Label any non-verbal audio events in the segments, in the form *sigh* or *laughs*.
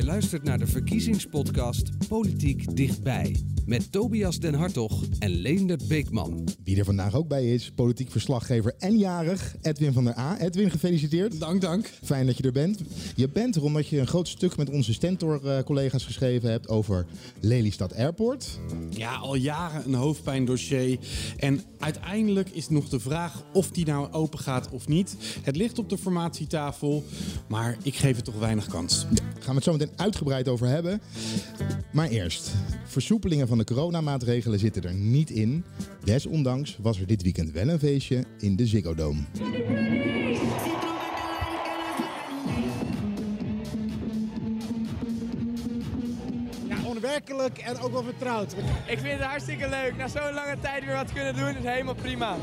Je luistert naar de verkiezingspodcast Politiek Dichtbij. Met Tobias Den Hartog en Leendert Beekman. Wie er vandaag ook bij is, politiek verslaggever en jarig, Edwin van der A. Edwin, gefeliciteerd. Dank, dank. Fijn dat je er bent. Je bent er omdat je een groot stuk met onze Stentor-collega's geschreven hebt over Lelystad Airport. Ja, al jaren een hoofdpijndossier. En uiteindelijk is nog de vraag of die nou open gaat of niet. Het ligt op de formatietafel, maar ik geef het toch weinig kans. Daar gaan we het zo meteen uitgebreid over hebben. Maar eerst, versoepelingen van de coronamaatregelen zitten er niet in. Desondanks was er dit weekend wel een feestje in de Ziggo Dome. Ja, onwerkelijk en ook wel vertrouwd. Ik vind het hartstikke leuk. Na zo'n lange tijd weer wat kunnen doen is helemaal prima.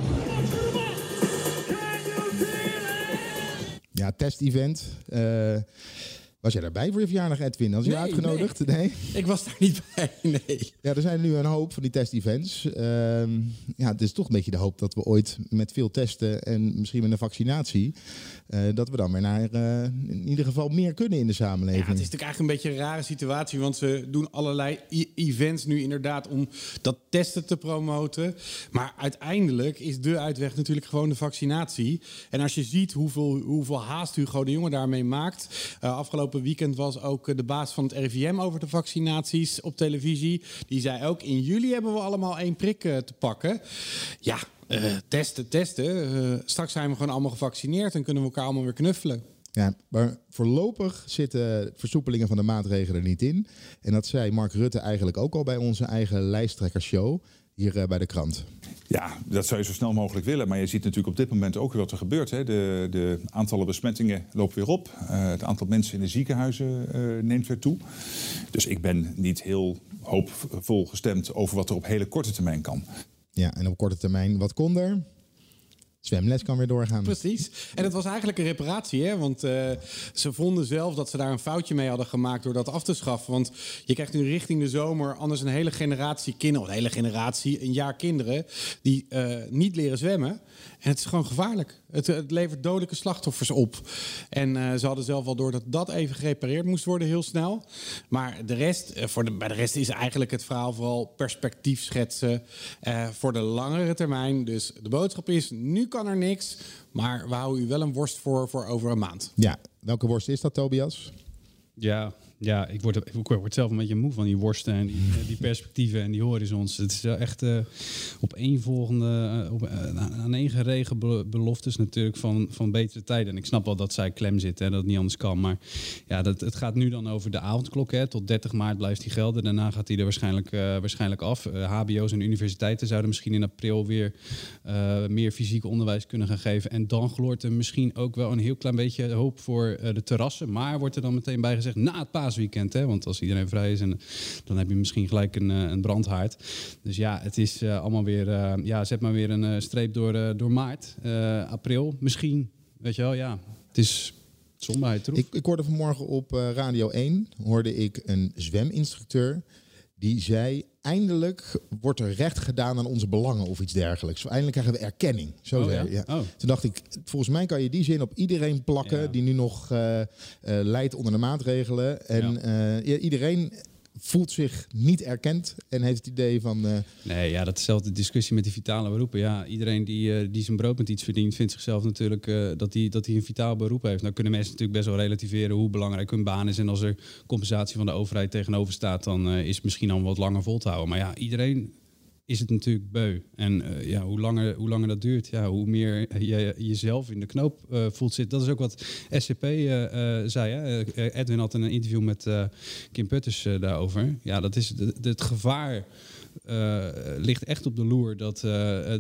Ja, test-event. Eh, was jij daarbij voor je verjaardag, Edwin? Had je Nee, uitgenodigd? Nee. *laughs* Ik was daar niet bij, nee. Ja, er zijn nu een hoop van die test-events. Ehm, ja, het is toch een beetje de hoop dat we ooit met veel testen en misschien met een vaccinatie, eh, dat we dan weer naar eh, in ieder geval meer kunnen in de Ja, samenleving. het is natuurlijk eigenlijk een beetje een rare situatie, want ze doen allerlei e- events nu inderdaad om dat testen te promoten. Maar uiteindelijk is de uitweg natuurlijk gewoon de vaccinatie. En als je ziet hoeveel, hoeveel haast Hugo de Jonge daarmee maakt. eh, weekend was ook eh, de baas van het RIVM over de vaccinaties op televisie. Die zei ook, in juli hebben we allemaal één prik eh, te pakken. Ja, eh, testen, testen. Straks zijn we gewoon allemaal gevaccineerd en kunnen we elkaar allemaal weer knuffelen. Ja, maar voorlopig zitten versoepelingen van de maatregelen er niet in. En dat zei Mark Rutte eigenlijk ook al bij onze eigen lijsttrekkershow hier bij de krant. Ja, dat zou je zo snel mogelijk willen. Maar je ziet natuurlijk op dit moment ook wat er gebeurt. Hè. De, de aantallen besmettingen lopen weer op. Eh, het aantal mensen in de ziekenhuizen eh, neemt weer toe. Dus ik ben niet heel hoopvol gestemd over wat er op hele korte termijn kan. Ja, en op korte termijn, wat kon er? Zwemles kan weer doorgaan. Precies. En het was eigenlijk een reparatie, hè? want eh, ze vonden zelf dat ze daar een foutje mee hadden gemaakt door dat af te schaffen. Want je krijgt nu richting de zomer anders een hele generatie kinderen, een hele generatie, een jaar kinderen, die eh, niet leren zwemmen. En het is gewoon gevaarlijk. Het, het levert dodelijke slachtoffers op. En eh, ze hadden zelf al door dat dat even gerepareerd moest worden, heel snel. Maar de rest, voor de, bij de rest is eigenlijk het verhaal vooral perspectief schetsen voor de langere termijn. Dus de boodschap is, nu er niks, maar we houden u wel een worst voor voor over een maand. Ja, welke worst is dat, Tobias? Ja, ja ik, word, ik word zelf een beetje moe van die worsten en die, eh, die *laughs* perspectieven en die horizons. Het is wel echt eh opeenvolgende, uh, op, uh, aaneengeregen be- beloftes natuurlijk van, van betere tijden. En ik snap wel dat zij klem zitten en dat het niet anders kan. Maar ja, dat, het gaat nu dan over de avondklok. Hè. Tot 30 maart blijft die gelden. Daarna gaat die er waarschijnlijk, uh, waarschijnlijk af. Uh, HBO's en universiteiten zouden misschien in april weer uh, meer fysiek onderwijs kunnen gaan geven. En dan gloort er misschien ook wel een heel klein beetje hoop voor uh, de terrassen. Maar wordt er dan meteen bij gezegd na het paasweekend. Hè? Want als iedereen vrij is, en, dan heb je misschien gelijk een, uh, een brandhaard. Dus ja, het is uh, allemaal weer... Uh, ja, zet maar weer een streep door, door maart, april. Misschien, weet je wel, ja. Het is somberheid troef. Ik, ik hoorde vanmorgen op Radio 1, hoorde ik een zweminstructeur... die zei, eindelijk wordt er recht gedaan aan onze belangen of iets dergelijks. Eindelijk krijgen we erkenning. Zo oh, ja? ja. Oh. Toen dacht ik, volgens mij kan je die zin op iedereen plakken... Ja. die nu nog uh, uh, leidt onder de maatregelen. En uh, iedereen voelt zich niet erkend en heeft het idee van... Uh... Nee, ja, dat is dezelfde discussie met die vitale beroepen. Ja, iedereen die, uh, die zijn brood met iets verdient, vindt zichzelf natuurlijk uh, dat hij dat een vitaal beroep heeft. Nou kunnen mensen natuurlijk best wel relativeren hoe belangrijk hun baan is. En als er compensatie van de overheid tegenover staat, dan is het misschien al wat langer vol te houden. Maar ja, iedereen is het natuurlijk beu. En uh, ja, hoe, langer, hoe langer dat duurt, ja, hoe meer je jezelf in de knoop uh, voelt zitten. Dat is ook wat SCP uh, zei. Hè? Edwin had een interview met Kim Putters daarover. Ja, dat is het, het gevaar ligt echt op de loer dat,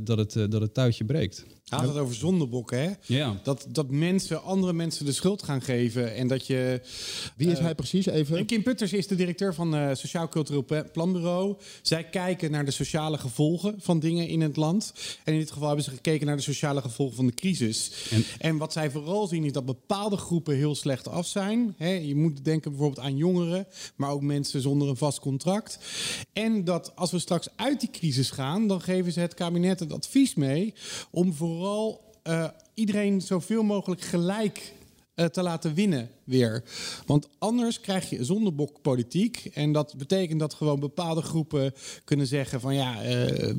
dat, het, dat het touwtje breekt. Hij had het over zondebokken, hè? Ja. Dat, dat mensen andere mensen de schuld gaan geven en dat je... Wie is uh, hij precies even? Kim Putters is de directeur van uh, Sociaal Cultureel Planbureau. Zij kijken naar de sociale gevolgen van dingen in het land. En in dit geval hebben ze gekeken naar de sociale gevolgen van de crisis. En, en wat zij vooral zien is dat bepaalde groepen heel slecht af zijn. Je moet denken bijvoorbeeld aan jongeren, maar ook mensen zonder een vast contract. En dat als we straks uit die crisis gaan, dan geven ze het kabinet het advies mee om vooral uh, iedereen zoveel mogelijk gelijk eh, te laten winnen weer. Want anders krijg je zondebokpolitiek. En dat betekent dat gewoon bepaalde groepen kunnen zeggen van ja, eh, eh,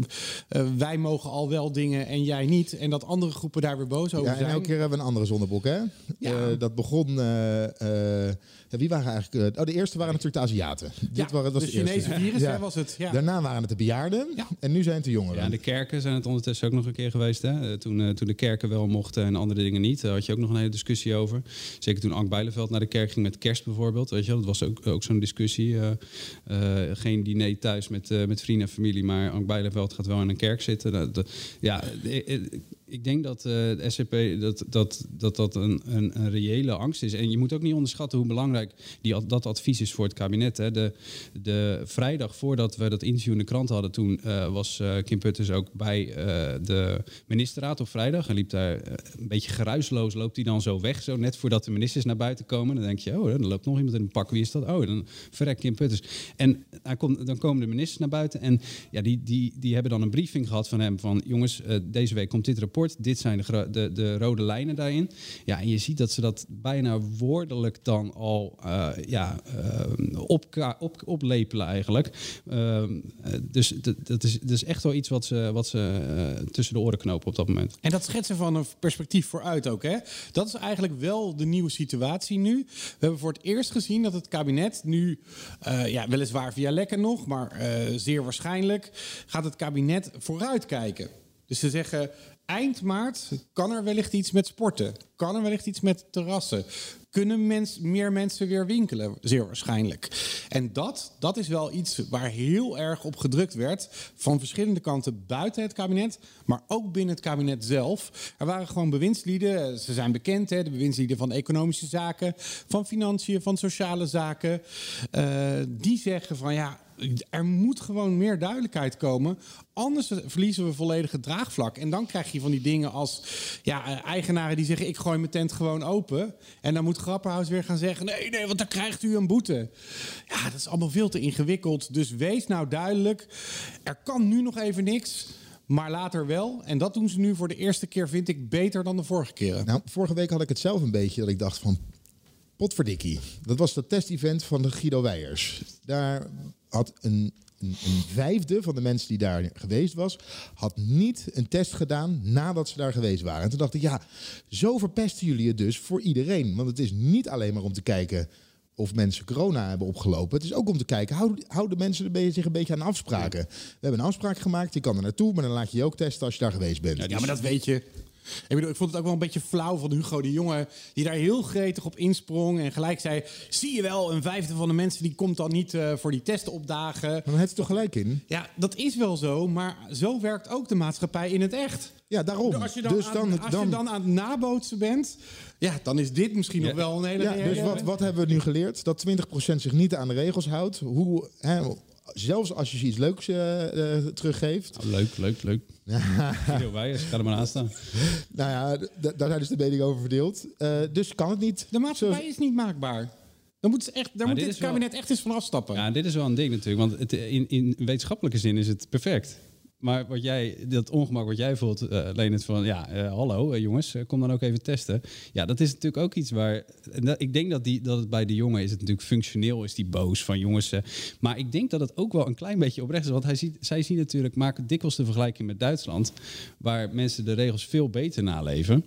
wij mogen al wel dingen en jij niet. En dat andere groepen daar weer boos over Ja, en zijn. elke keer hebben we een andere zondebok, hè? Ja. Eh, dat begon... eh, eh, ja, wie waren eigenlijk... eh, oh, de eerste waren natuurlijk de Aziaten. ja, Dit waren, dat was de het eerste. Chinese virus Ja. hè, was het. Ja. Daarna waren het de bejaarden. Ja. En nu zijn het de jongeren. Ja, de kerken zijn het ondertussen ook nog een keer geweest. Hè? Eh, Toen, eh, toen de kerken wel mochten en andere dingen niet, daar had je ook nog een hele discussie over. Zeker toen Ank Bijleveld naar de kerk ging met kerst bijvoorbeeld. Weet je? Dat was ook, ook zo'n discussie. eh, eh, geen diner thuis met, eh, met vrienden en familie, maar Ank Bijleveld gaat wel in een kerk zitten. Dat, dat- ja, ik denk dat eh, de SCP dat dat, dat, dat een, een, een reële angst is. En je moet ook niet onderschatten hoe belangrijk die, dat advies is voor het kabinet. Hè. De, de vrijdag voordat we dat interview in de krant hadden, toen eh, was eh, Kim Putters ook bij de ministerraad op vrijdag. En liep daar een beetje geruisloos, loopt hij dan zo weg, zo net voordat de ministers naar buiten komen. Dan denk je, oh, dan loopt nog iemand in een pak. Wie is dat? Oh, dan verrekt Kim Putters. En dan komen de ministers naar buiten en ja, die, die, die hebben dan een briefing gehad van hem van jongens, deze week komt dit rapport. Dit zijn de, de, de rode lijnen daarin. Ja, en je ziet dat ze dat bijna woordelijk dan al eh, ja, eh, opka- op, oplepelen eigenlijk. Ehm, eh, dus dat, is, dat is echt wel iets wat ze, wat ze tussen de oren knopen op dat moment. En dat schetsen van een perspectief vooruit ook. Hè? Dat is eigenlijk wel de nieuwe situatie nu. We hebben voor het eerst gezien dat het kabinet nu, ja, weliswaar via lekker nog, maar zeer waarschijnlijk gaat het kabinet vooruitkijken. Dus ze zeggen, eind maart kan er wellicht iets met sporten. Kan er wellicht iets met terrassen. Kunnen mens, meer mensen weer winkelen? Zeer waarschijnlijk. En dat, dat is wel iets waar heel erg op gedrukt werd. Van verschillende kanten buiten het kabinet. Maar ook binnen het kabinet zelf. Er waren gewoon bewindslieden. Ze zijn bekend, hè, de bewindslieden van economische zaken. Van financiën, van sociale zaken. eh, die zeggen van ja, er moet gewoon meer duidelijkheid komen. Anders verliezen we volledig draagvlak. En dan krijg je van die dingen als ja, eigenaren die zeggen: Ik gooi mijn tent gewoon open. En dan moet Grapperhaus weer gaan zeggen: Nee, nee, want dan krijgt u een boete. Ja, dat is allemaal veel te ingewikkeld. Dus wees nou duidelijk: er kan nu nog even niks. Maar later wel. En dat doen ze nu voor de eerste keer, vind ik, beter dan de vorige keren. Nou, vorige week had ik het zelf een beetje dat ik dacht van... Potverdikkie. Dat was dat testevent van de Guido Weijers. Daar had een, een, een vijfde van de mensen die daar geweest was... had niet een test gedaan nadat ze daar geweest waren. En toen dacht ik, ja, zo verpesten jullie het dus voor iedereen. Want het is niet alleen maar om te kijken of mensen corona hebben opgelopen. Het is ook om te kijken, houden, houden mensen zich een beetje aan afspraken? We hebben een afspraak gemaakt, je kan er naartoe... maar dan laat je je ook testen als je daar geweest bent. Ja, maar dat weet je. Ik, bedoel, ik vond het ook wel een beetje flauw van Hugo de Jonge... die daar heel gretig op insprong en gelijk zei... zie je wel, een vijfde van de mensen die komt dan niet eh, voor die testen opdagen. Maar dan heeft het toch gelijk in? Ja, dat is wel zo, maar zo werkt ook de maatschappij in het echt. Ja, daarom. Als je dan, dus aan, dan, als je dan aan het nabootsen bent... ja, dan is dit misschien nog wel een hele... Ja, dus wat, wat hebben we nu geleerd? Dat 20% zich niet aan de regels houdt. Hoe, hè, zelfs als je ze iets leuks eh, eh, teruggeeft. Nou, leuk, leuk, leuk. *laughs* Guido Weijers, ga er maar aan staan. Nou ja, daar zijn dus de meningen over verdeeld. Eh, dus kan het niet. De maatschappij Zoals- is niet maakbaar. Dan moet, ze echt, daar moet dit dit is wel- kabinet echt eens van afstappen. Ja, dit is wel een ding natuurlijk. Want het, in, in wetenschappelijke zin is het perfect. Maar wat jij, dat ongemak wat jij voelt, eh Leonard, van ja, eh, hallo eh, jongens, kom dan ook even testen. Ja, dat is natuurlijk ook iets waar. ik denk dat, die, dat het bij de jongen is het natuurlijk functioneel, is die boos van jongens. maar ik denk dat het ook wel een klein beetje oprecht is. Want hij ziet, zij zien natuurlijk, maken dikwijls de vergelijking met Duitsland, waar mensen de regels veel beter naleven.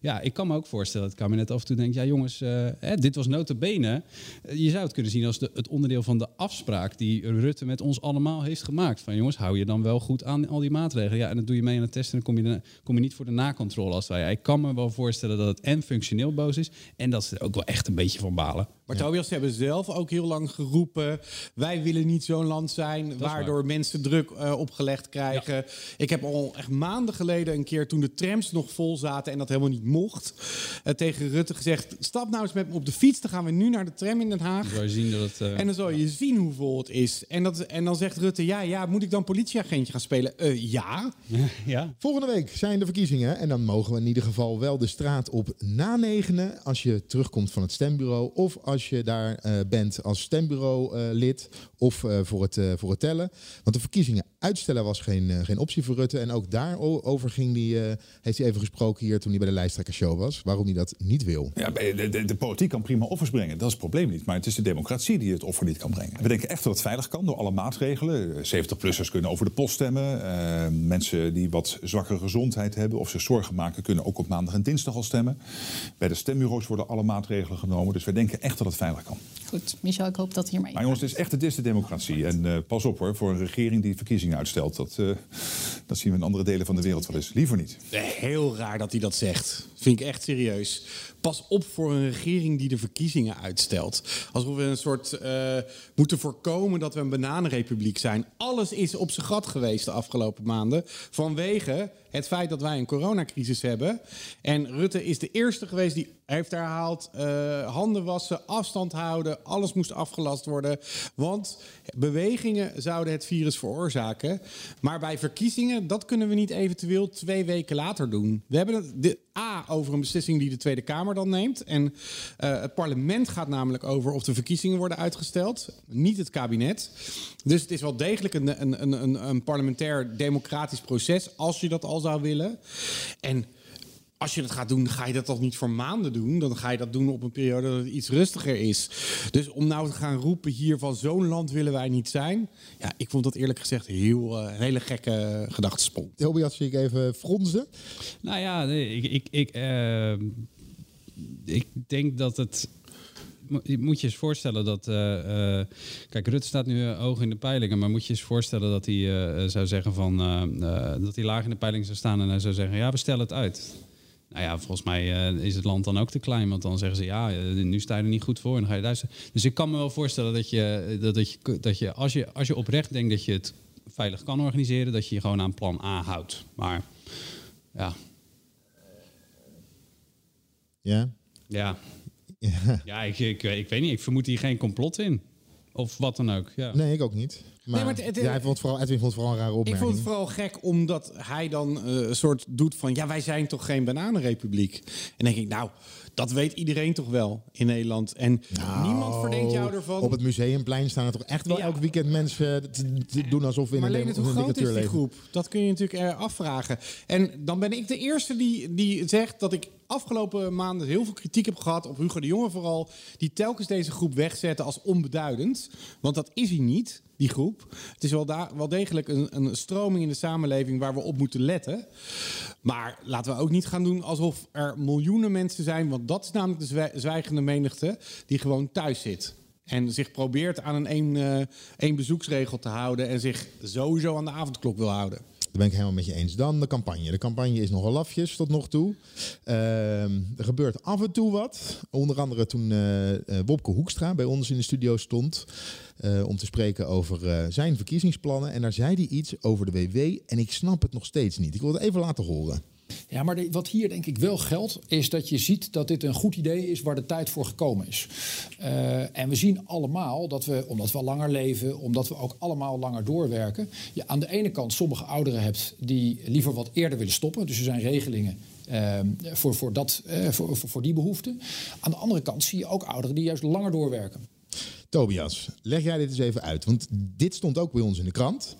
Ja, ik kan me ook voorstellen dat het kabinet af en toe denkt... ja jongens, eh, hè, dit was nota bene. Eh, je zou het kunnen zien als het onderdeel van de afspraak... die Rutte met ons allemaal heeft gemaakt. Van jongens, hou je dan wel goed aan al die maatregelen. Ja, en dan doe je mee aan het testen en dan kom je, kom je niet voor de nakontrole. Als wij. Ik kan me wel voorstellen dat het en functioneel boos is... en dat ze er ook wel echt een beetje van balen. Maar Tobias, ze hebben zelf ook heel lang geroepen... wij willen niet zo'n land zijn waardoor mensen druk eh, opgelegd krijgen. Ik heb al echt maanden geleden een keer... toen de trams nog vol zaten en dat helemaal niet mocht... eh, tegen Rutte gezegd... stap nou eens met me op de fiets, dan gaan we nu naar de tram in Den Haag. Dan zien dat het... eh, En dan zal je zien hoe vol het is. En, dat, en dan zegt Rutte, ja, ja, moet ik dan politieagentje gaan spelen? Eh, ja. *laughs* ja. Volgende week zijn de verkiezingen. En dan mogen we in ieder geval wel de straat op na negenen. Als je terugkomt van het stembureau. Of als als je daar eh, bent als stembureau-lid of eh, voor, het, eh, voor het tellen. Want de verkiezingen uitstellen was geen, eh, geen optie voor Rutte. En ook daarover ging die, eh, heeft hij even gesproken hier toen hij bij de lijsttrekkershow was. Waarom hij dat niet wil. Ja, de, de, de politiek kan prima offers brengen. Dat is het probleem niet. Maar het is de democratie die het offer niet kan brengen. We denken echt dat het veilig kan door alle maatregelen. 70-plussers kunnen over de post stemmen. Eh, mensen die wat zwakkere gezondheid hebben of zich zorgen maken... kunnen ook op maandag en dinsdag al stemmen. Bij de stembureaus worden alle maatregelen genomen. Dus wij denken echt dat het veilig kan. Goed, Michel, ik hoop dat hiermee. Maar jongens, het is echt het is de democratie. En eh, pas op hoor, voor een regering die verkiezingen uitstelt. Dat, eh, dat zien we in andere delen van de wereld wel eens. Liever niet. Heel raar dat hij dat zegt. Vind ik echt serieus. Pas op voor een regering die de verkiezingen uitstelt. Alsof we een soort eh, moeten voorkomen dat we een bananenrepubliek zijn. Alles is op zijn gat geweest de afgelopen maanden. Vanwege het feit dat wij een coronacrisis hebben. En Rutte is de eerste geweest die heeft herhaald... eh, handen wassen, afstand houden, alles moest afgelast worden. Want bewegingen zouden het virus veroorzaken. Maar bij verkiezingen, dat kunnen we niet eventueel twee weken later doen. We hebben de, A over een beslissing die de Tweede Kamer dan neemt. En eh, het parlement gaat namelijk over of de verkiezingen worden uitgesteld. Niet het kabinet. Dus het is wel degelijk een, een, een, een parlementair democratisch proces, als je dat al zou willen. En als je dat gaat doen, ga je dat toch niet voor maanden doen. Dan ga je dat doen op een periode dat het iets rustiger is. Dus om nou te gaan roepen hier van zo'n land willen wij niet zijn. Ja, ik vond dat eerlijk gezegd heel, eh, een hele gekke gedachtesprong. Tobias zie ik even fronsen. Nou ja, nee, ik, ik, ik, eh, ik denk dat het. moet je eens voorstellen dat. eh, eh, kijk, Rutte staat nu eh, hoog in de peilingen. Maar moet je eens voorstellen dat hij zou zeggen van. eh, eh, dat hij laag in de peilingen zou staan en hij zou zeggen: ja, we stellen het uit. Nou ja, volgens mij eh, is het land dan ook te klein. Want dan zeggen ze, ja, eh, nu sta je er niet goed voor. En dan ga je luisteren. Dus ik kan me wel voorstellen dat je, dat, dat je, dat je, als, je als je oprecht denkt dat je het veilig kan organiseren, dat je je gewoon aan plan A houdt. Maar ja, Ja. ja. Ja, ik, ik, ik weet niet. Ik vermoed hier geen complot in. Of wat dan ook. Ja. Nee, ik ook niet. Maar, maar het- het- ja, hij vond het vooral, Edwin vond het vooral een rare Ik opmerking. vond het vooral gek omdat hij dan eh, een soort doet van... ja, wij zijn toch geen bananenrepubliek? En dan denk ik, nou, dat weet iedereen toch wel in Nederland. En niemand verdenkt jou ervan. Nou, Op het museumplein staan er toch echt wel Ja. elk weekend mensen te, te doen alsof we in Maar een, hoe groot is die groep? Dat kun je natuurlijk eh, afvragen. En dan ben ik de eerste die, die zegt dat ik afgelopen maanden heel veel kritiek heb gehad op Hugo de Jonge vooral, die telkens deze groep wegzetten als onbeduidend. Want dat is hij niet, die groep. Het is wel, wel degelijk een, een stroming in de samenleving waar we op moeten letten. Maar laten we ook niet gaan doen alsof er miljoenen mensen zijn, want dat is namelijk de zwij- zwijgende menigte die gewoon thuis zit. En zich probeert aan een één, eh, één bezoeksregel te houden en zich sowieso aan de avondklok wil houden. Daar ben ik helemaal met je eens. Dan de campagne. De campagne is nogal lafjes tot nog toe. Ehm, er gebeurt af en toe wat. Onder andere toen eh, Wopke Hoekstra bij ons in de studio stond. eh, om te spreken over zijn verkiezingsplannen. En daar zei hij iets over de WW. En ik snap het nog steeds niet. Ik wil het even laten horen. Ja, maar wat hier denk ik wel geldt, is dat je ziet dat dit een goed idee is waar de tijd voor gekomen is. Eh, en we zien allemaal dat we, omdat we langer leven, omdat we ook allemaal langer doorwerken, je aan de ene kant sommige ouderen hebt die liever wat eerder willen stoppen. Dus er zijn regelingen. eh, voor, voor, dat, voor, voor, voor die behoeften. Aan de andere kant zie je ook ouderen die juist langer doorwerken. Tobias, leg jij dit eens even uit. Want dit stond ook bij ons in de krant.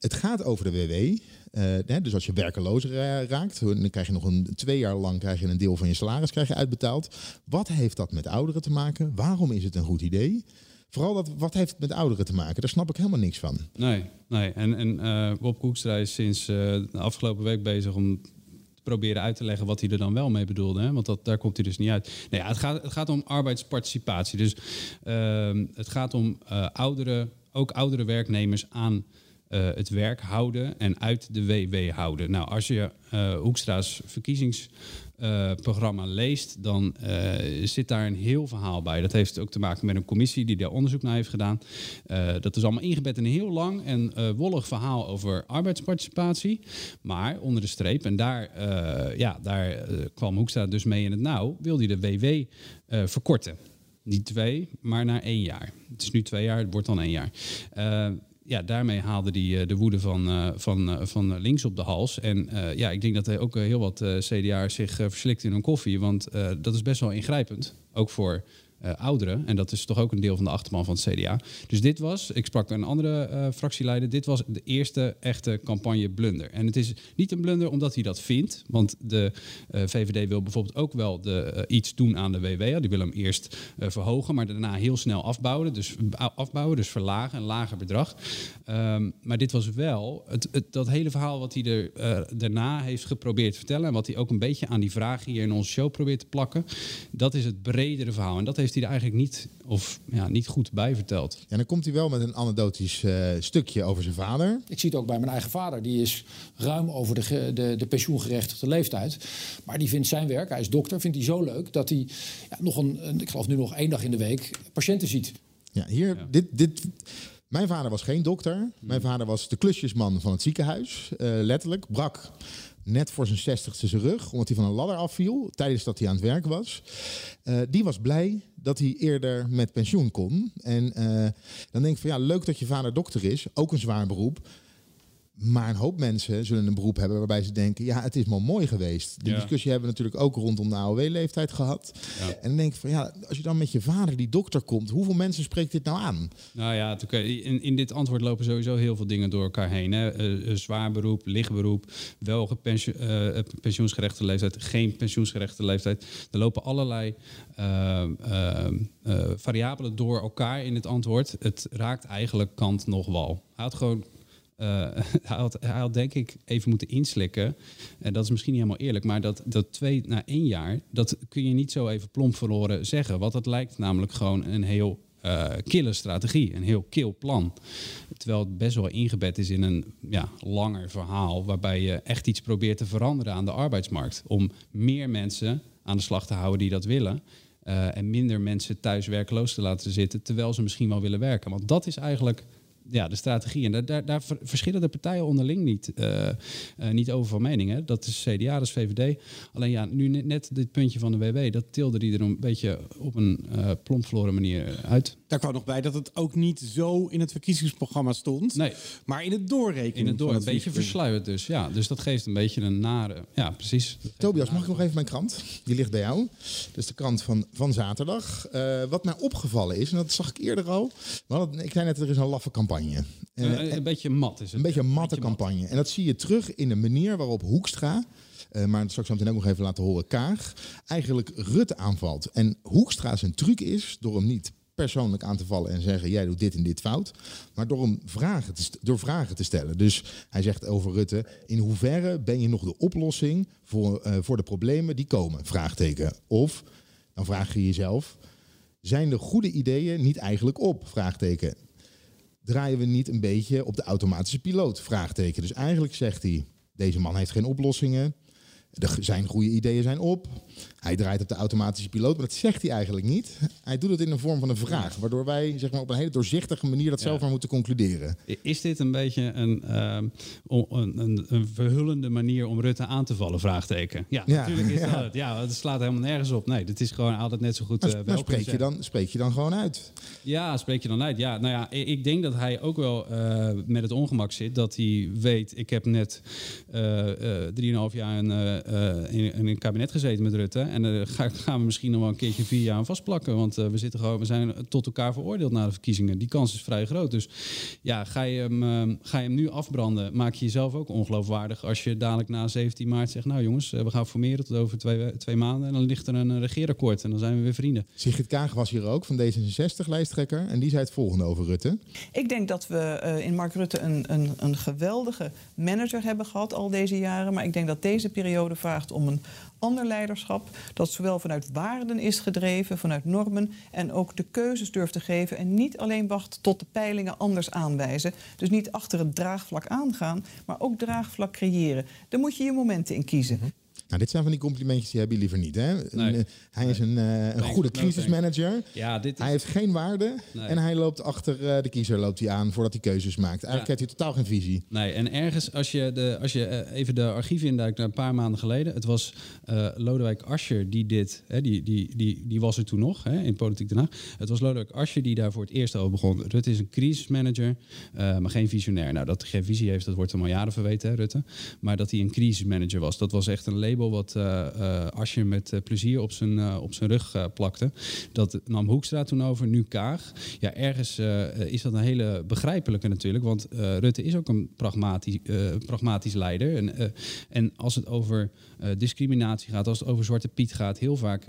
Het gaat over de WW. Eh, dus als je werkeloos ra- raakt, dan krijg je nog een twee jaar lang krijg je een deel van je salaris krijg je uitbetaald. Wat heeft dat met ouderen te maken? Waarom is het een goed idee? Vooral dat, wat heeft het met ouderen te maken? Daar snap ik helemaal niks van. Nee, nee. En, en eh Bob Koekstra is sinds eh, de afgelopen week bezig om te proberen uit te leggen wat hij er dan wel mee bedoelde. Hè? Want dat, daar komt hij dus niet uit. Nou ja, het, gaat, het gaat om arbeidsparticipatie. Dus ehm, het gaat om eh oudere, ook oudere werknemers aan het werk houden en uit de WW houden. Nou, als je eh, Hoekstra's verkiezingsprogramma leest, dan eh, zit daar een heel verhaal bij. Dat heeft ook te maken met een commissie die daar onderzoek naar heeft gedaan. Eh, dat is allemaal ingebed in een heel lang en eh, wollig verhaal over arbeidsparticipatie. Maar onder de streep, en daar, eh, ja, daar eh, kwam Hoekstra dus mee in het nauw, wil hij de WW eh, verkorten. Niet twee, maar naar één jaar. Het is nu twee jaar, het wordt dan één jaar. Ja, daarmee haalde hij eh, de woede van, eh, van, eh, van links op de hals. En ja, ik denk dat er ook heel wat CDA'ers zich verslikt in hun koffie. Want dat is best wel ingrijpend. Ook voor eh, ouderen. En dat is toch ook een deel van de achterban van het CDA. Dus dit was, ik sprak een andere eh, fractieleider, dit was de eerste echte campagne blunder. En het is niet een blunder omdat hij dat vindt. Want de eh, VVD wil bijvoorbeeld ook wel de, iets doen aan de WW. Die wil hem eerst verhogen, maar daarna heel snel afbouwen. Dus, afbouwen, dus verlagen, een lager bedrag. Ehm, maar dit was wel het, dat hele verhaal wat hij er daarna heeft geprobeerd te vertellen. En wat hij ook een beetje aan die vragen hier in onze show probeert te plakken. Dat is het bredere verhaal. En dat heeft hij er eigenlijk niet, of, ja, niet goed bij verteld. Ja, dan komt hij wel met een anekdotisch eh, stukje over zijn vader. Ik zie het ook bij mijn eigen vader. Die is ruim over de, de, de pensioengerechtigde leeftijd. Maar die vindt zijn werk, hij is dokter, vindt hij zo leuk... dat hij ja, nog een, een- ik geloof nu nog één dag in de week patiënten ziet. Ja, hier, Dit, dit, mijn vader was geen dokter. Mijn vader was de klusjesman van het ziekenhuis. eh, letterlijk. Brak net voor zijn zestigste zijn rug, omdat hij van een ladder afviel tijdens dat hij aan het werk was. Eh, die was blij dat hij eerder met pensioen kon. En eh, dan denk ik van ja, leuk dat je vader dokter is. Ook een zwaar beroep. Maar een hoop mensen zullen een beroep hebben waarbij ze denken: ja, het is maar mooi geweest. De Ja. discussie hebben we natuurlijk ook rondom de AOW-leeftijd gehad. En dan denk ik van ja, als je dan met je vader die dokter komt, hoeveel mensen spreekt dit nou aan? Nou ja, in, in dit antwoord lopen sowieso heel veel dingen door elkaar heen. Hè. Eh, zwaar beroep, licht beroep, wel eh, pensioensgerechte leeftijd, geen pensioensgerechte leeftijd. Er lopen allerlei variabelen door elkaar in het antwoord. Het raakt eigenlijk kant nog wal. Hij had gewoon eh, *laughs* hij, had, denk ik even moeten inslikken. En dat is misschien niet helemaal eerlijk, maar dat, dat twee na één jaar, dat kun je niet zo even plomp verloren zeggen. Want dat lijkt namelijk gewoon een heel eh kille strategie, een heel kil plan. Terwijl het best wel ingebed is in een ja, langer verhaal, waarbij je echt iets probeert te veranderen aan de arbeidsmarkt. Om meer mensen aan de slag te houden die dat willen. eh, en minder mensen thuis werkloos te laten zitten, terwijl ze misschien wel willen werken. Want dat is eigenlijk ja, de strategie. En daar, daar, daar ver- verschillen de partijen onderling niet, eh, eh, niet over van mening. Hè. Dat is CDA, dat is VVD. Alleen ja, nu net, dit puntje van de WW, dat tilde die er een beetje op een plompverloren manier uit. Daar kwam nog bij dat het ook niet zo in het verkiezingsprogramma stond. Nee. Maar in het doorrekenen. In het door, een beetje versluierd dus. Ja, dus dat geeft een beetje een nare... Ja, precies. Tobias, mag ik nog even mijn krant? Die ligt bij jou. Dat is de krant van, van zaterdag. Eh, wat mij opgevallen is, en dat zag ik eerder al. Hadden, ik zei net, er is een laffe campagne. Eh, Een, een beetje mat is het. Een beetje een matte mat. campagne. En dat zie je terug in de manier waarop Hoekstra, eh, maar dat zal ik zo meteen ook nog even laten horen, Kaag, eigenlijk Rutte aanvalt. En Hoekstra zijn truc is, door hem niet persoonlijk aan te vallen en zeggen, jij doet dit en dit fout, maar door hem vragen te, door vragen te stellen. Dus hij zegt over Rutte, in hoeverre ben je nog de oplossing voor, eh, voor de problemen die komen? Vraagteken. Of, dan vraag je jezelf, zijn de goede ideeën niet eigenlijk op? Vraagteken draaien we niet een beetje op de automatische piloot? Vraagteken. Dus eigenlijk zegt hij, deze man heeft geen oplossingen. De, zijn goede ideeën zijn op. Hij draait op de automatische piloot, maar dat zegt hij eigenlijk niet. Hij doet het in de vorm van een vraag, waardoor wij zeg maar, op een hele doorzichtige manier dat zelf maar moeten concluderen. Is dit een beetje een, ehm, een, een, een verhullende manier om Rutte aan te vallen? Vraagteken. Ja, Ja, natuurlijk is *laughs* ja. dat het. Ja, het slaat helemaal nergens op. Nee, dit is gewoon altijd net zo goed wel spreek, je dan, spreek je dan gewoon uit? Ja, spreek je dan uit. Ja, nou ja, ik denk dat hij ook wel eh, met het ongemak zit. Dat hij weet, ik heb net eh, drieënhalf jaar in, in, in een kabinet gezeten met Rutte. En daar ga, gaan we misschien nog wel een keertje vier jaar aan vastplakken. Want eh, we, zitten gewoon, we zijn tot elkaar veroordeeld na de verkiezingen. Die kans is vrij groot. Dus ja, ga je hem, eh, ga je hem nu afbranden, maak je jezelf ook ongeloofwaardig. Als je dadelijk na 17 maart zegt, nou jongens, eh, we gaan formeren tot over twee, we- twee maanden. En dan ligt er een eh, regeerakkoord en dan zijn we weer vrienden. Sigrid Kaag was hier ook van D66-lijsttrekker en die zei het volgende over Rutte. Ik denk dat we eh, in Mark Rutte een, een, een geweldige manager hebben gehad al deze jaren. Maar ik denk dat deze periode vraagt om een ander leiderschap. Dat zowel vanuit waarden is gedreven, vanuit normen. En ook de keuzes durft te geven. En niet alleen wacht tot de peilingen anders aanwijzen. Dus niet achter het draagvlak aangaan, maar ook draagvlak creëren. Daar moet je je momenten in kiezen. Nou, dit zijn van die complimentjes die heb je liever niet. Hè? Nee. Eh, hij is een, eh, een goede no crisismanager. Ja, dit is... Hij heeft geen waarde Nee. en hij loopt achter eh, de kiezer loopt hij aan voordat hij keuzes maakt. Eigenlijk Ja. heeft hij totaal geen visie. Nee, en ergens, als je, de, als je even de archieven induikt naar een paar maanden geleden. Het was Lodewijk Asscher die dit, hè, die, die, die, die was er toen nog hè, in Politiek Den Haag. Het was Lodewijk Asscher die daar voor het eerst over begon. Rutte is een crisismanager, maar geen visionair. Nou, dat hij geen visie heeft, dat wordt hem al jaren verweten, hè, Rutte. Maar dat hij een crisismanager was, dat was echt een label label wat eh eh, Asje met eh, plezier op zijn, op zijn rug plakte. Dat nam Hoekstra toen over, nu Kaag. Ja, ergens is dat een hele begrijpelijke natuurlijk. Want Rutte is ook een pragmatisch, pragmatisch leider. En, en als het over discriminatie gaat, als het over Zwarte Piet gaat... heel vaak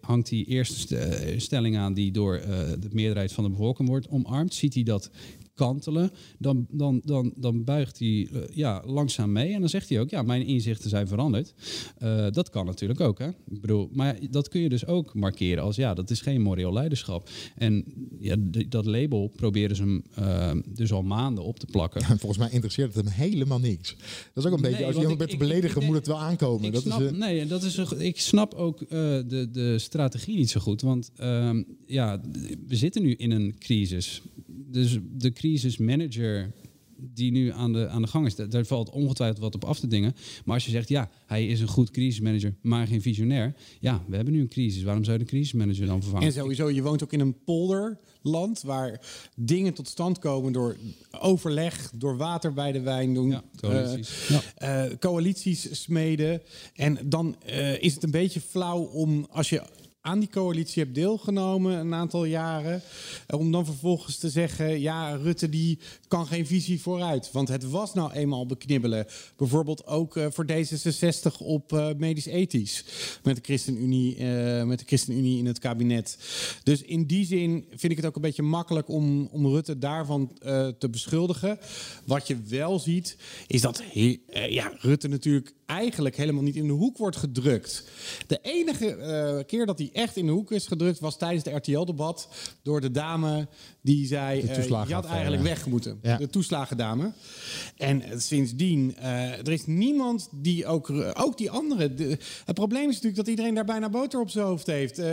hangt die eerste st- stelling aan... die door de meerderheid van de bevolking wordt omarmd. Ziet hij dat kantelen, dan, dan, dan, dan buigt hij eh, ja, langzaam mee. En dan zegt hij ook, ja, mijn inzichten zijn veranderd. Eh, dat kan natuurlijk ook, hè. Ik bedoel, maar dat kun je dus ook markeren als, ja, dat is geen moreel leiderschap. En ja, dat label proberen ze hem eh, dus al maanden op te plakken. En *laughs* volgens mij interesseert het hem helemaal niks. Dat is ook een beetje, Nee, als je iemand bent te beledigen, ik- moet het wel aankomen. Dat snap, is, nee, dat is een, ik snap ook eh, de, de strategie niet zo goed. Want ehm, ja, we zitten nu in een crisis. Dus de crisismanager die nu aan de, aan de gang is, daar, daar valt ongetwijfeld wat op af te dingen. Maar als je zegt, ja, hij is een goed crisismanager, maar geen visionair. Ja, we hebben nu een crisis. Waarom zou je de crisismanager dan vervangen? En sowieso, je woont ook in een polderland waar dingen tot stand komen door overleg, door water bij de wijn doen, Ja, coalities. eh, eh, coalities smeden. En dan eh, is het een beetje flauw om als je aan die coalitie hebt deelgenomen een aantal jaren, eh, om dan vervolgens te zeggen, ja, Rutte die kan geen visie vooruit, want het was nou eenmaal beknibbelen. Bijvoorbeeld ook eh, voor D66 op eh, medisch-ethisch met de ChristenUnie, met de ChristenUnie in het kabinet. Dus in die zin vind ik het ook een beetje makkelijk om, om Rutte daarvan te beschuldigen. Wat je wel ziet, is dat ja, Rutte natuurlijk eigenlijk helemaal niet in de hoek wordt gedrukt. De enige eh, keer dat hij echt in de hoek is gedrukt was tijdens de RTL-debat door de dame die zei: De eh, je had eigenlijk weg moeten. Ja. De toeslagendame. En eh, sindsdien, eh, er is niemand die ook, ook die andere. de- het probleem is natuurlijk dat iedereen daar bijna boter op zijn hoofd heeft. Eh,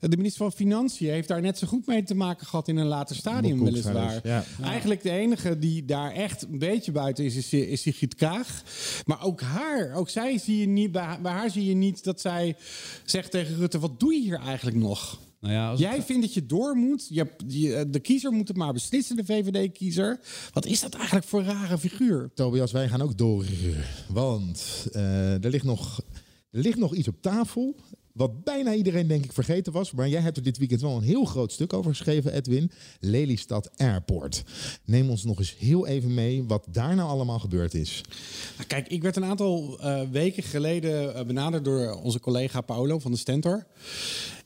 de minister van Financiën heeft daar net zo goed mee te maken gehad in een later stadium, weliswaar. Ja. Eigenlijk de enige die daar echt een beetje buiten is, is, is Sigrid Kaag. Maar ook haar, ook zij zie je niet, bij haar zie je niet dat zij zegt tegen Rutte: wat doe je hier eigenlijk nog? Nou ja, als het- Jij vindt dat je door moet. Je, je- de kiezer moet het maar beslissen, de VVD-kiezer. Wat is dat eigenlijk voor een rare figuur? Tobias, wij gaan ook door. Want eh, er, ligt nog, er ligt nog iets op tafel. Wat bijna iedereen denk ik vergeten was. Maar jij hebt er dit weekend wel een heel groot stuk over geschreven, Edwin. Lelystad Airport. Neem ons nog eens heel even mee wat daar nou allemaal gebeurd is. Nou, Kijk, ik werd een aantal eh, weken geleden eh, benaderd door onze collega Paolo van de Stentor.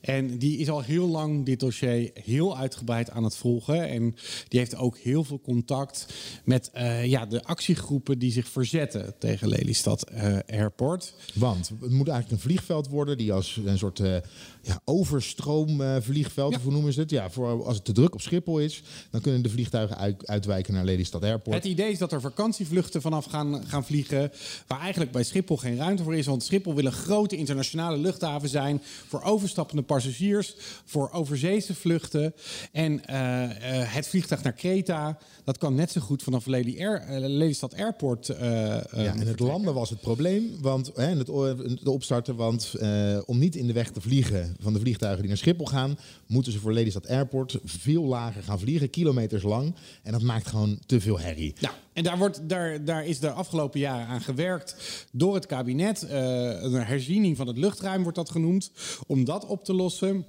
En die is al heel lang dit dossier heel uitgebreid aan het volgen. En die heeft ook heel veel contact met eh, ja, de actiegroepen die zich verzetten tegen Lelystad eh, Airport. Want het moet eigenlijk een vliegveld worden die als een soort eh ja, overstroomvliegveld, Ja. hoe noemen ze het? Ja, voor als het te druk op Schiphol is, dan kunnen de vliegtuigen uit- uitwijken naar Lelystad Airport. Het idee is dat er vakantievluchten vanaf gaan, gaan vliegen. Waar eigenlijk bij Schiphol geen ruimte voor is. Want Schiphol wil een grote internationale luchthaven zijn. Voor overstappende passagiers. Voor overzeese vluchten. En eh, eh, het vliegtuig naar Kreta. Dat kan net zo goed vanaf Lely Air, eh, Lelystad Airport. Ja, en het landen was het probleem, want hè, en het, het opstarten, want om niet in de weg te vliegen van de vliegtuigen die naar Schiphol gaan, moeten ze voor Lelystad Airport veel lager gaan vliegen, kilometers lang. En dat maakt gewoon te veel herrie. Nou, en daar, wordt, daar, daar is de afgelopen jaren aan gewerkt door het kabinet. Eh, een herziening van het luchtruim wordt dat genoemd. Om dat op te lossen.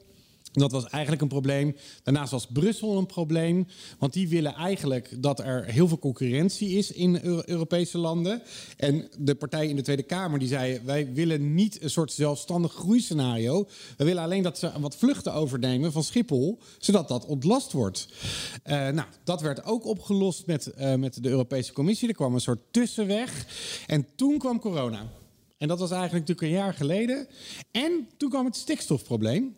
Dat was eigenlijk een probleem. Daarnaast was Brussel een probleem. Want die willen eigenlijk dat er heel veel concurrentie is in Eu- Europese landen. En de partij in de Tweede Kamer die zei... wij willen niet een soort zelfstandig groeiscenario. We willen alleen dat ze wat vluchten overnemen van Schiphol... zodat dat ontlast wordt. Eh, nou, dat werd ook opgelost met, eh, met de Europese Commissie. Er kwam een soort tussenweg. En toen kwam corona. En dat was eigenlijk natuurlijk een jaar geleden. En toen kwam het stikstofprobleem.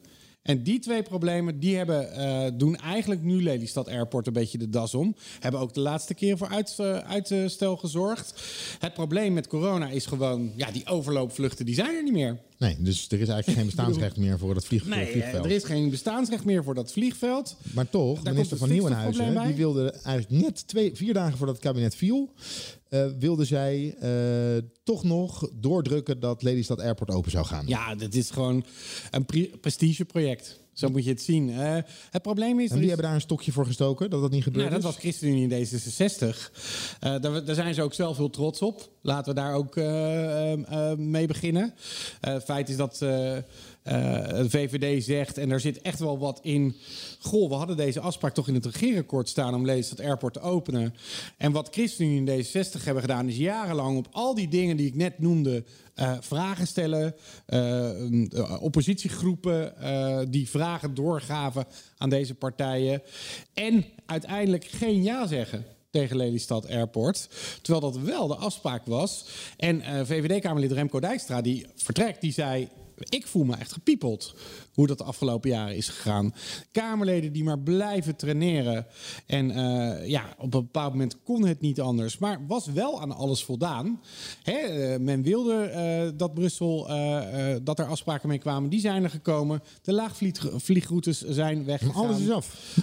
En die twee problemen die hebben, eh, doen eigenlijk nu Lelystad Airport een beetje de das om. Hebben ook de laatste keer voor uit, eh, uitstel gezorgd. Het probleem met corona is gewoon, ja, die overloopvluchten die zijn er niet meer. Nee, dus er is eigenlijk geen bestaansrecht meer voor dat vlieg, Nee, eh, vliegveld. er is geen bestaansrecht meer voor dat vliegveld. Maar toch, Daar minister van Nieuwenhuizen, die wilde eigenlijk net twee, vier dagen voordat het kabinet viel, eh, wilde zij eh, toch nog doordrukken dat Lelystad Airport open zou gaan. Ja, dit is gewoon een pre- prestigeproject. Zo moet je het zien. Eh, het probleem is... En wie hebben daar een stokje voor gestoken dat dat niet gebeurt? Nou, dat was ChristenUnie in D66. Eh, daar, daar, zijn ze ook zelf heel trots op. Laten we daar ook uh, mee beginnen. Het feit is dat de VVD zegt, en daar zit echt wel wat in... Goh, we hadden deze afspraak toch in het regeerakkoord staan... om dat Airport te openen. En wat ChristenUnie in D66 hebben gedaan... is jarenlang op al die dingen die ik net noemde... vragen stellen, oppositiegroepen die vragen doorgaven aan deze partijen. En uiteindelijk geen ja zeggen tegen Lelystad Airport. Terwijl dat wel de afspraak was. En VVD-Kamerlid Remco Dijkstra, die vertrekt, die zei... Ik voel me echt gepiepeld hoe dat de afgelopen jaren is gegaan. Kamerleden die maar blijven traineren. En uh, ja, op een bepaald moment kon het niet anders. Maar was wel aan alles voldaan. Hè, uh, men wilde uh, dat Brussel, dat er afspraken mee kwamen. Die zijn er gekomen. De laagvliegroutes zijn weggegaan. Maar alles is af.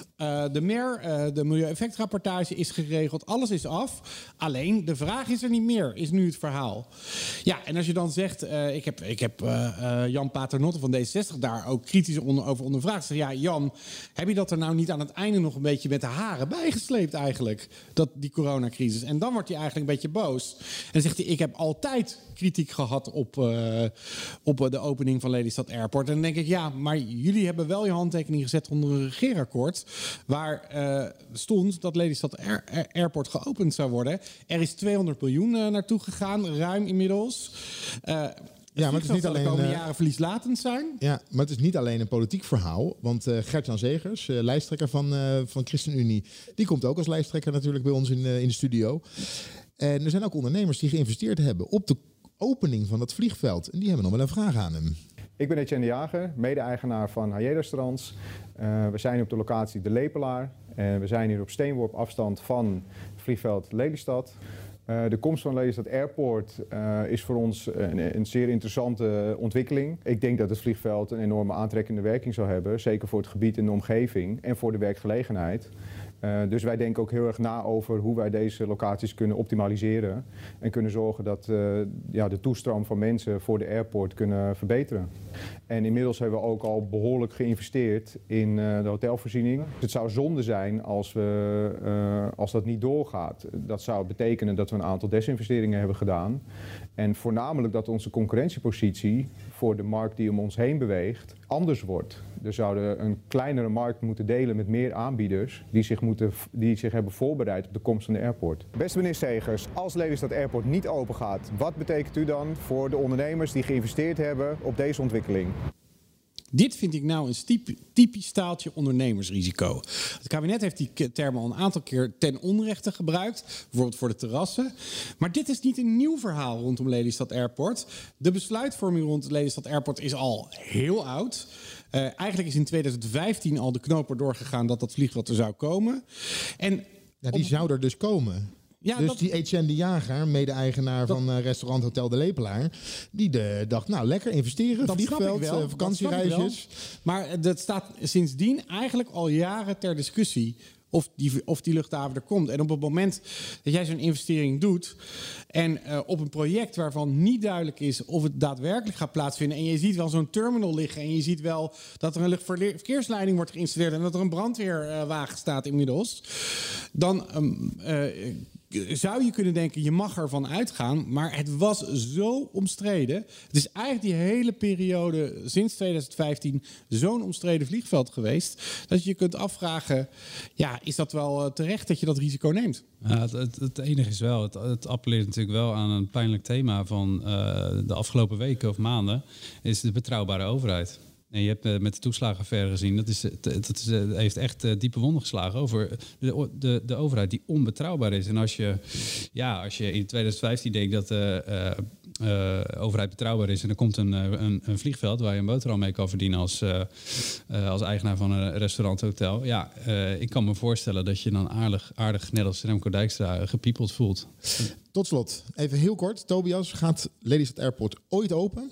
de MER, de milieueffectrapportage is geregeld. Alles is af. Alleen, de vraag is er niet meer, is nu het verhaal. Ja, en als je dan zegt... ik heb, ik heb Jan Paternotte van D60 daar ook kritisch onder, over ondervraagd. Zeg, ja, Jan, heb je dat er nou niet aan het einde nog een beetje met de haren bijgesleept eigenlijk? Dat, die coronacrisis. En dan wordt hij eigenlijk een beetje boos. En zegt hij, ik heb altijd kritiek gehad op, uh, op de opening van Lelystad Airport. En dan denk ik, ja, maar jullie hebben wel je handtekening gezet onder een regeerakkoord... waar uh, stond dat Lelystad Air, Airport geopend zou worden. Er is 200 miljoen naartoe gegaan, ruim inmiddels ja, maar het is niet alleen. De komende uh, jaren verlieslatend zijn. Ja, maar het is niet alleen een politiek verhaal. Want uh, Gert-Jan Zegers, uh, lijsttrekker van, van ChristenUnie, die komt ook als lijsttrekker natuurlijk bij ons in, in de studio. En er zijn ook ondernemers die geïnvesteerd hebben op de opening van dat vliegveld. En die hebben nog wel een vraag aan hem. Ik ben Etienne de Jager, mede-eigenaar van Haye Restaurants. we zijn op de locatie De Lepelaar. En we zijn hier op steenworp afstand van vliegveld Lelystad. Uh, de komst van Lelystad Airport uh, is voor ons een, een, zeer interessante ontwikkeling. Ik denk dat het vliegveld een enorme aantrekkende werking zal hebben, zeker voor het gebied en de omgeving en voor de werkgelegenheid. Uh, dus wij denken ook heel erg na over hoe wij deze locaties kunnen optimaliseren en kunnen zorgen dat uh, ja, de toestroom van mensen voor de airport kunnen verbeteren. En inmiddels hebben we ook al behoorlijk geïnvesteerd in uh, de hotelvoorziening. Het zou zonde zijn als, we, als dat niet doorgaat. Dat zou betekenen dat we een aantal desinvesteringen hebben gedaan. En voornamelijk dat onze concurrentiepositie voor de markt die om ons heen beweegt anders wordt. Er zouden een kleinere markt moeten delen met meer aanbieders die zich, moeten, die zich hebben voorbereid op de komst van de airport. Beste minister Segers, als Lelystad Airport niet open gaat, wat betekent u dan voor de ondernemers die geïnvesteerd hebben op deze ontwikkeling? Dit vind ik nou een typisch staaltje ondernemersrisico. Het kabinet heeft die term al een aantal keer ten onrechte gebruikt. Bijvoorbeeld voor de terrassen. Maar dit is niet een nieuw verhaal rondom Lelystad Airport. De besluitvorming rond Lelystad Airport is al heel oud. Uh, eigenlijk is in 2015 al de knoop doorgegaan dat dat vliegveld er zou komen. En ja, die zou er dus komen. Ja, dus die Etienne de Jager, mede-eigenaar van uh, restaurant Hotel de Lepelaar, die de, dacht, nou lekker investeren, dat vliegveld, uh, vakantiereisjes. Maar dat staat sindsdien eigenlijk al jaren ter discussie of die, of die luchthaven er komt. En op het moment dat jij zo'n investering doet en uh, op een project waarvan niet duidelijk is of het daadwerkelijk gaat plaatsvinden en je ziet wel zo'n terminal liggen en je ziet wel dat er een luchtverkeersleiding wordt geïnstalleerd en dat er een brandweerwagen staat inmiddels, dan um, zou je kunnen denken, je mag ervan uitgaan. Maar het was zo omstreden. Het is eigenlijk die hele periode sinds 2015 zo'n omstreden vliegveld geweest. Dat je je kunt afvragen, ja, is dat wel eh, terecht dat je dat risico neemt? Ja, het, het, enige is wel, het, appelleert natuurlijk wel aan een pijnlijk thema van uh, de afgelopen weken of maanden. Is de betrouwbare overheid. En je hebt uh, met de toeslagenaffaire gezien, dat, is, dat is, uh, heeft echt diepe wonden geslagen over de, de, de overheid die onbetrouwbaar is. En als je, ja, als je in 2015 denkt dat de overheid betrouwbaar is en er komt een, een, een, vliegveld waar je een boterham mee kan verdienen als, als eigenaar van een restaurant, hotel. Ja, ik kan me voorstellen dat je dan aardig, aardig net als Remco Dijkstra, gepiepeld voelt. Tot slot, even heel kort. Tobias, gaat Lelystad Airport ooit open?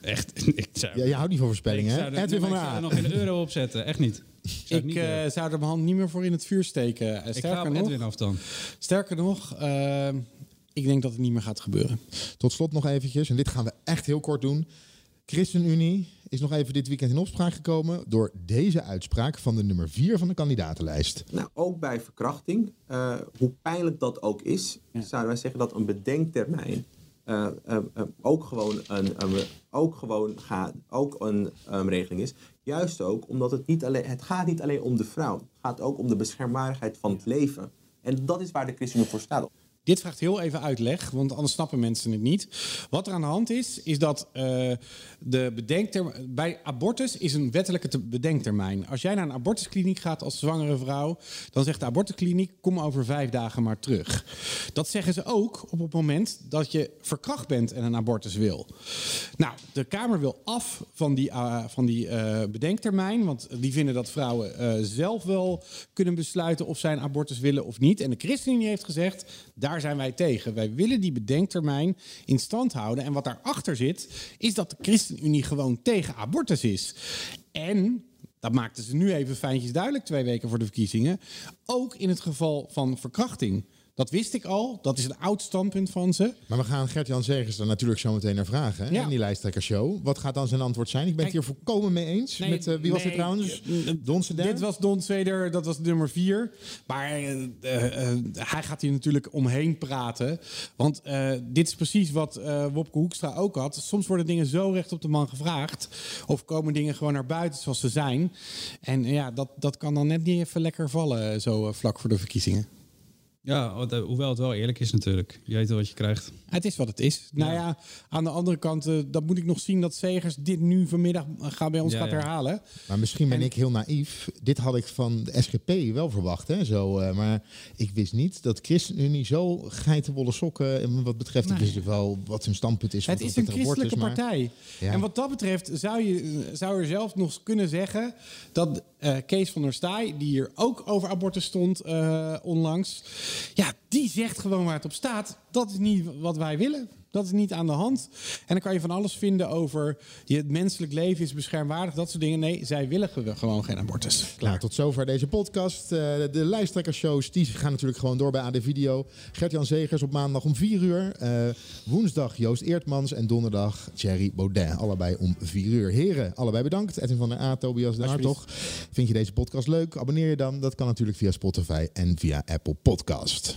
Echt. *laughs* Ik zou, ja, je houdt niet van voorspellingen, hè? Edwin van Ik zou er nog een euro op zetten, echt niet. Zou ik uh, zou er mijn hand niet meer voor in het vuur steken. Uh, sterker nog, Edwin af dan. Sterker nog, uh, ik denk dat het niet meer gaat gebeuren. Tot slot nog eventjes, en dit gaan we echt heel kort doen. ChristenUnie is nog even dit weekend in opspraak gekomen door deze uitspraak van de nummer 4 van de kandidatenlijst. Nou, ook bij verkrachting, uh, hoe pijnlijk dat ook is, zouden wij zeggen dat een bedenktermijn uh, uh, ook gewoon een, ook gewoon gaat, ook een um, regeling is. Juist ook omdat het niet alleen, het gaat niet alleen om de vrouw, het gaat ook om de beschermbaarheid van het leven. En dat is waar de ChristenUnie voor staat. Dit vraagt heel even uitleg, want anders snappen mensen het niet. Wat er aan de hand is, is dat uh, de bedenktermijn... Bij abortus is een wettelijke bedenktermijn. Als jij naar een abortuskliniek gaat als zwangere vrouw... dan zegt de abortuskliniek, kom over vijf dagen maar terug. Dat zeggen ze ook op het moment dat je verkracht bent en een abortus wil. Nou, de Kamer wil af van die, uh, van die uh, bedenktermijn... want die vinden dat vrouwen zelf wel kunnen besluiten... of zij een abortus willen of niet. En de ChristenUnie heeft gezegd... daar daar zijn wij tegen. Wij willen die bedenktermijn in stand houden. En wat daarachter zit, is dat de ChristenUnie gewoon tegen abortus is. En dat maakten ze nu even fijntjes duidelijk twee weken voor de verkiezingen. Ook in het geval van verkrachting. Dat wist ik al. Dat is een oud standpunt van ze. Maar we gaan Gert-Jan Zegers er natuurlijk zo meteen naar vragen. Hè, Ja. In die lijsttrekkershow. Wat gaat dan zijn antwoord zijn? Ik ben het hier volkomen mee eens. Nee, met, eh, wie was dit trouwens? Don Seder? Dit was Don Seder, dat was nummer vier. Maar eh, eh, eh, hij gaat hier natuurlijk omheen praten. Want eh, dit is precies wat eh, Wopke Hoekstra ook had. Soms worden dingen zo recht op de man gevraagd. Of komen dingen gewoon naar buiten zoals ze zijn. En ja, dat, dat kan dan net niet even lekker vallen, eh, zo eh, vlak voor de verkiezingen. Ja, eh, hoewel het wel eerlijk is natuurlijk. Je weet wel wat je krijgt. Het is wat het is. Nou ja, aan de andere kant, eh, dat moet ik nog zien dat Segers dit nu vanmiddag gaat bij ons Ja, gaat ja. herhalen. Maar misschien ben ik heel naïef. Dit had ik van de SGP wel verwacht. Hè? Zo, eh, maar ik wist niet dat ChristenUnie zo geitenwolle sokken... en wat betreft, ik Nee. wist wel wat hun standpunt is. Het is een christelijke maar- partij. Ja. En wat dat betreft zou je zou er zelf nog kunnen zeggen dat eh, Kees van der Staaij, die hier ook over abortus stond eh, onlangs, ja, die zegt gewoon waar het op staat. Dat is niet wat wij willen. Dat is niet aan de hand. En dan kan je van alles vinden over je, het menselijk leven is beschermwaardig, dat soort dingen. Nee, zij willen ge- gewoon geen abortus. Nou, tot zover deze podcast. Eh, de lijsttrekkershows die gaan natuurlijk gewoon door bij AD Video. Gert-Jan Zegers op maandag om 4 uur. Eh, woensdag Joost Eertmans en donderdag Thierry Baudet. Allebei om 4 uur. Heren, allebei bedankt. Edwin van der A, Tobias de Hartog. Vind je deze podcast leuk? Abonneer je dan. Dat kan natuurlijk via Spotify en via Apple Podcast.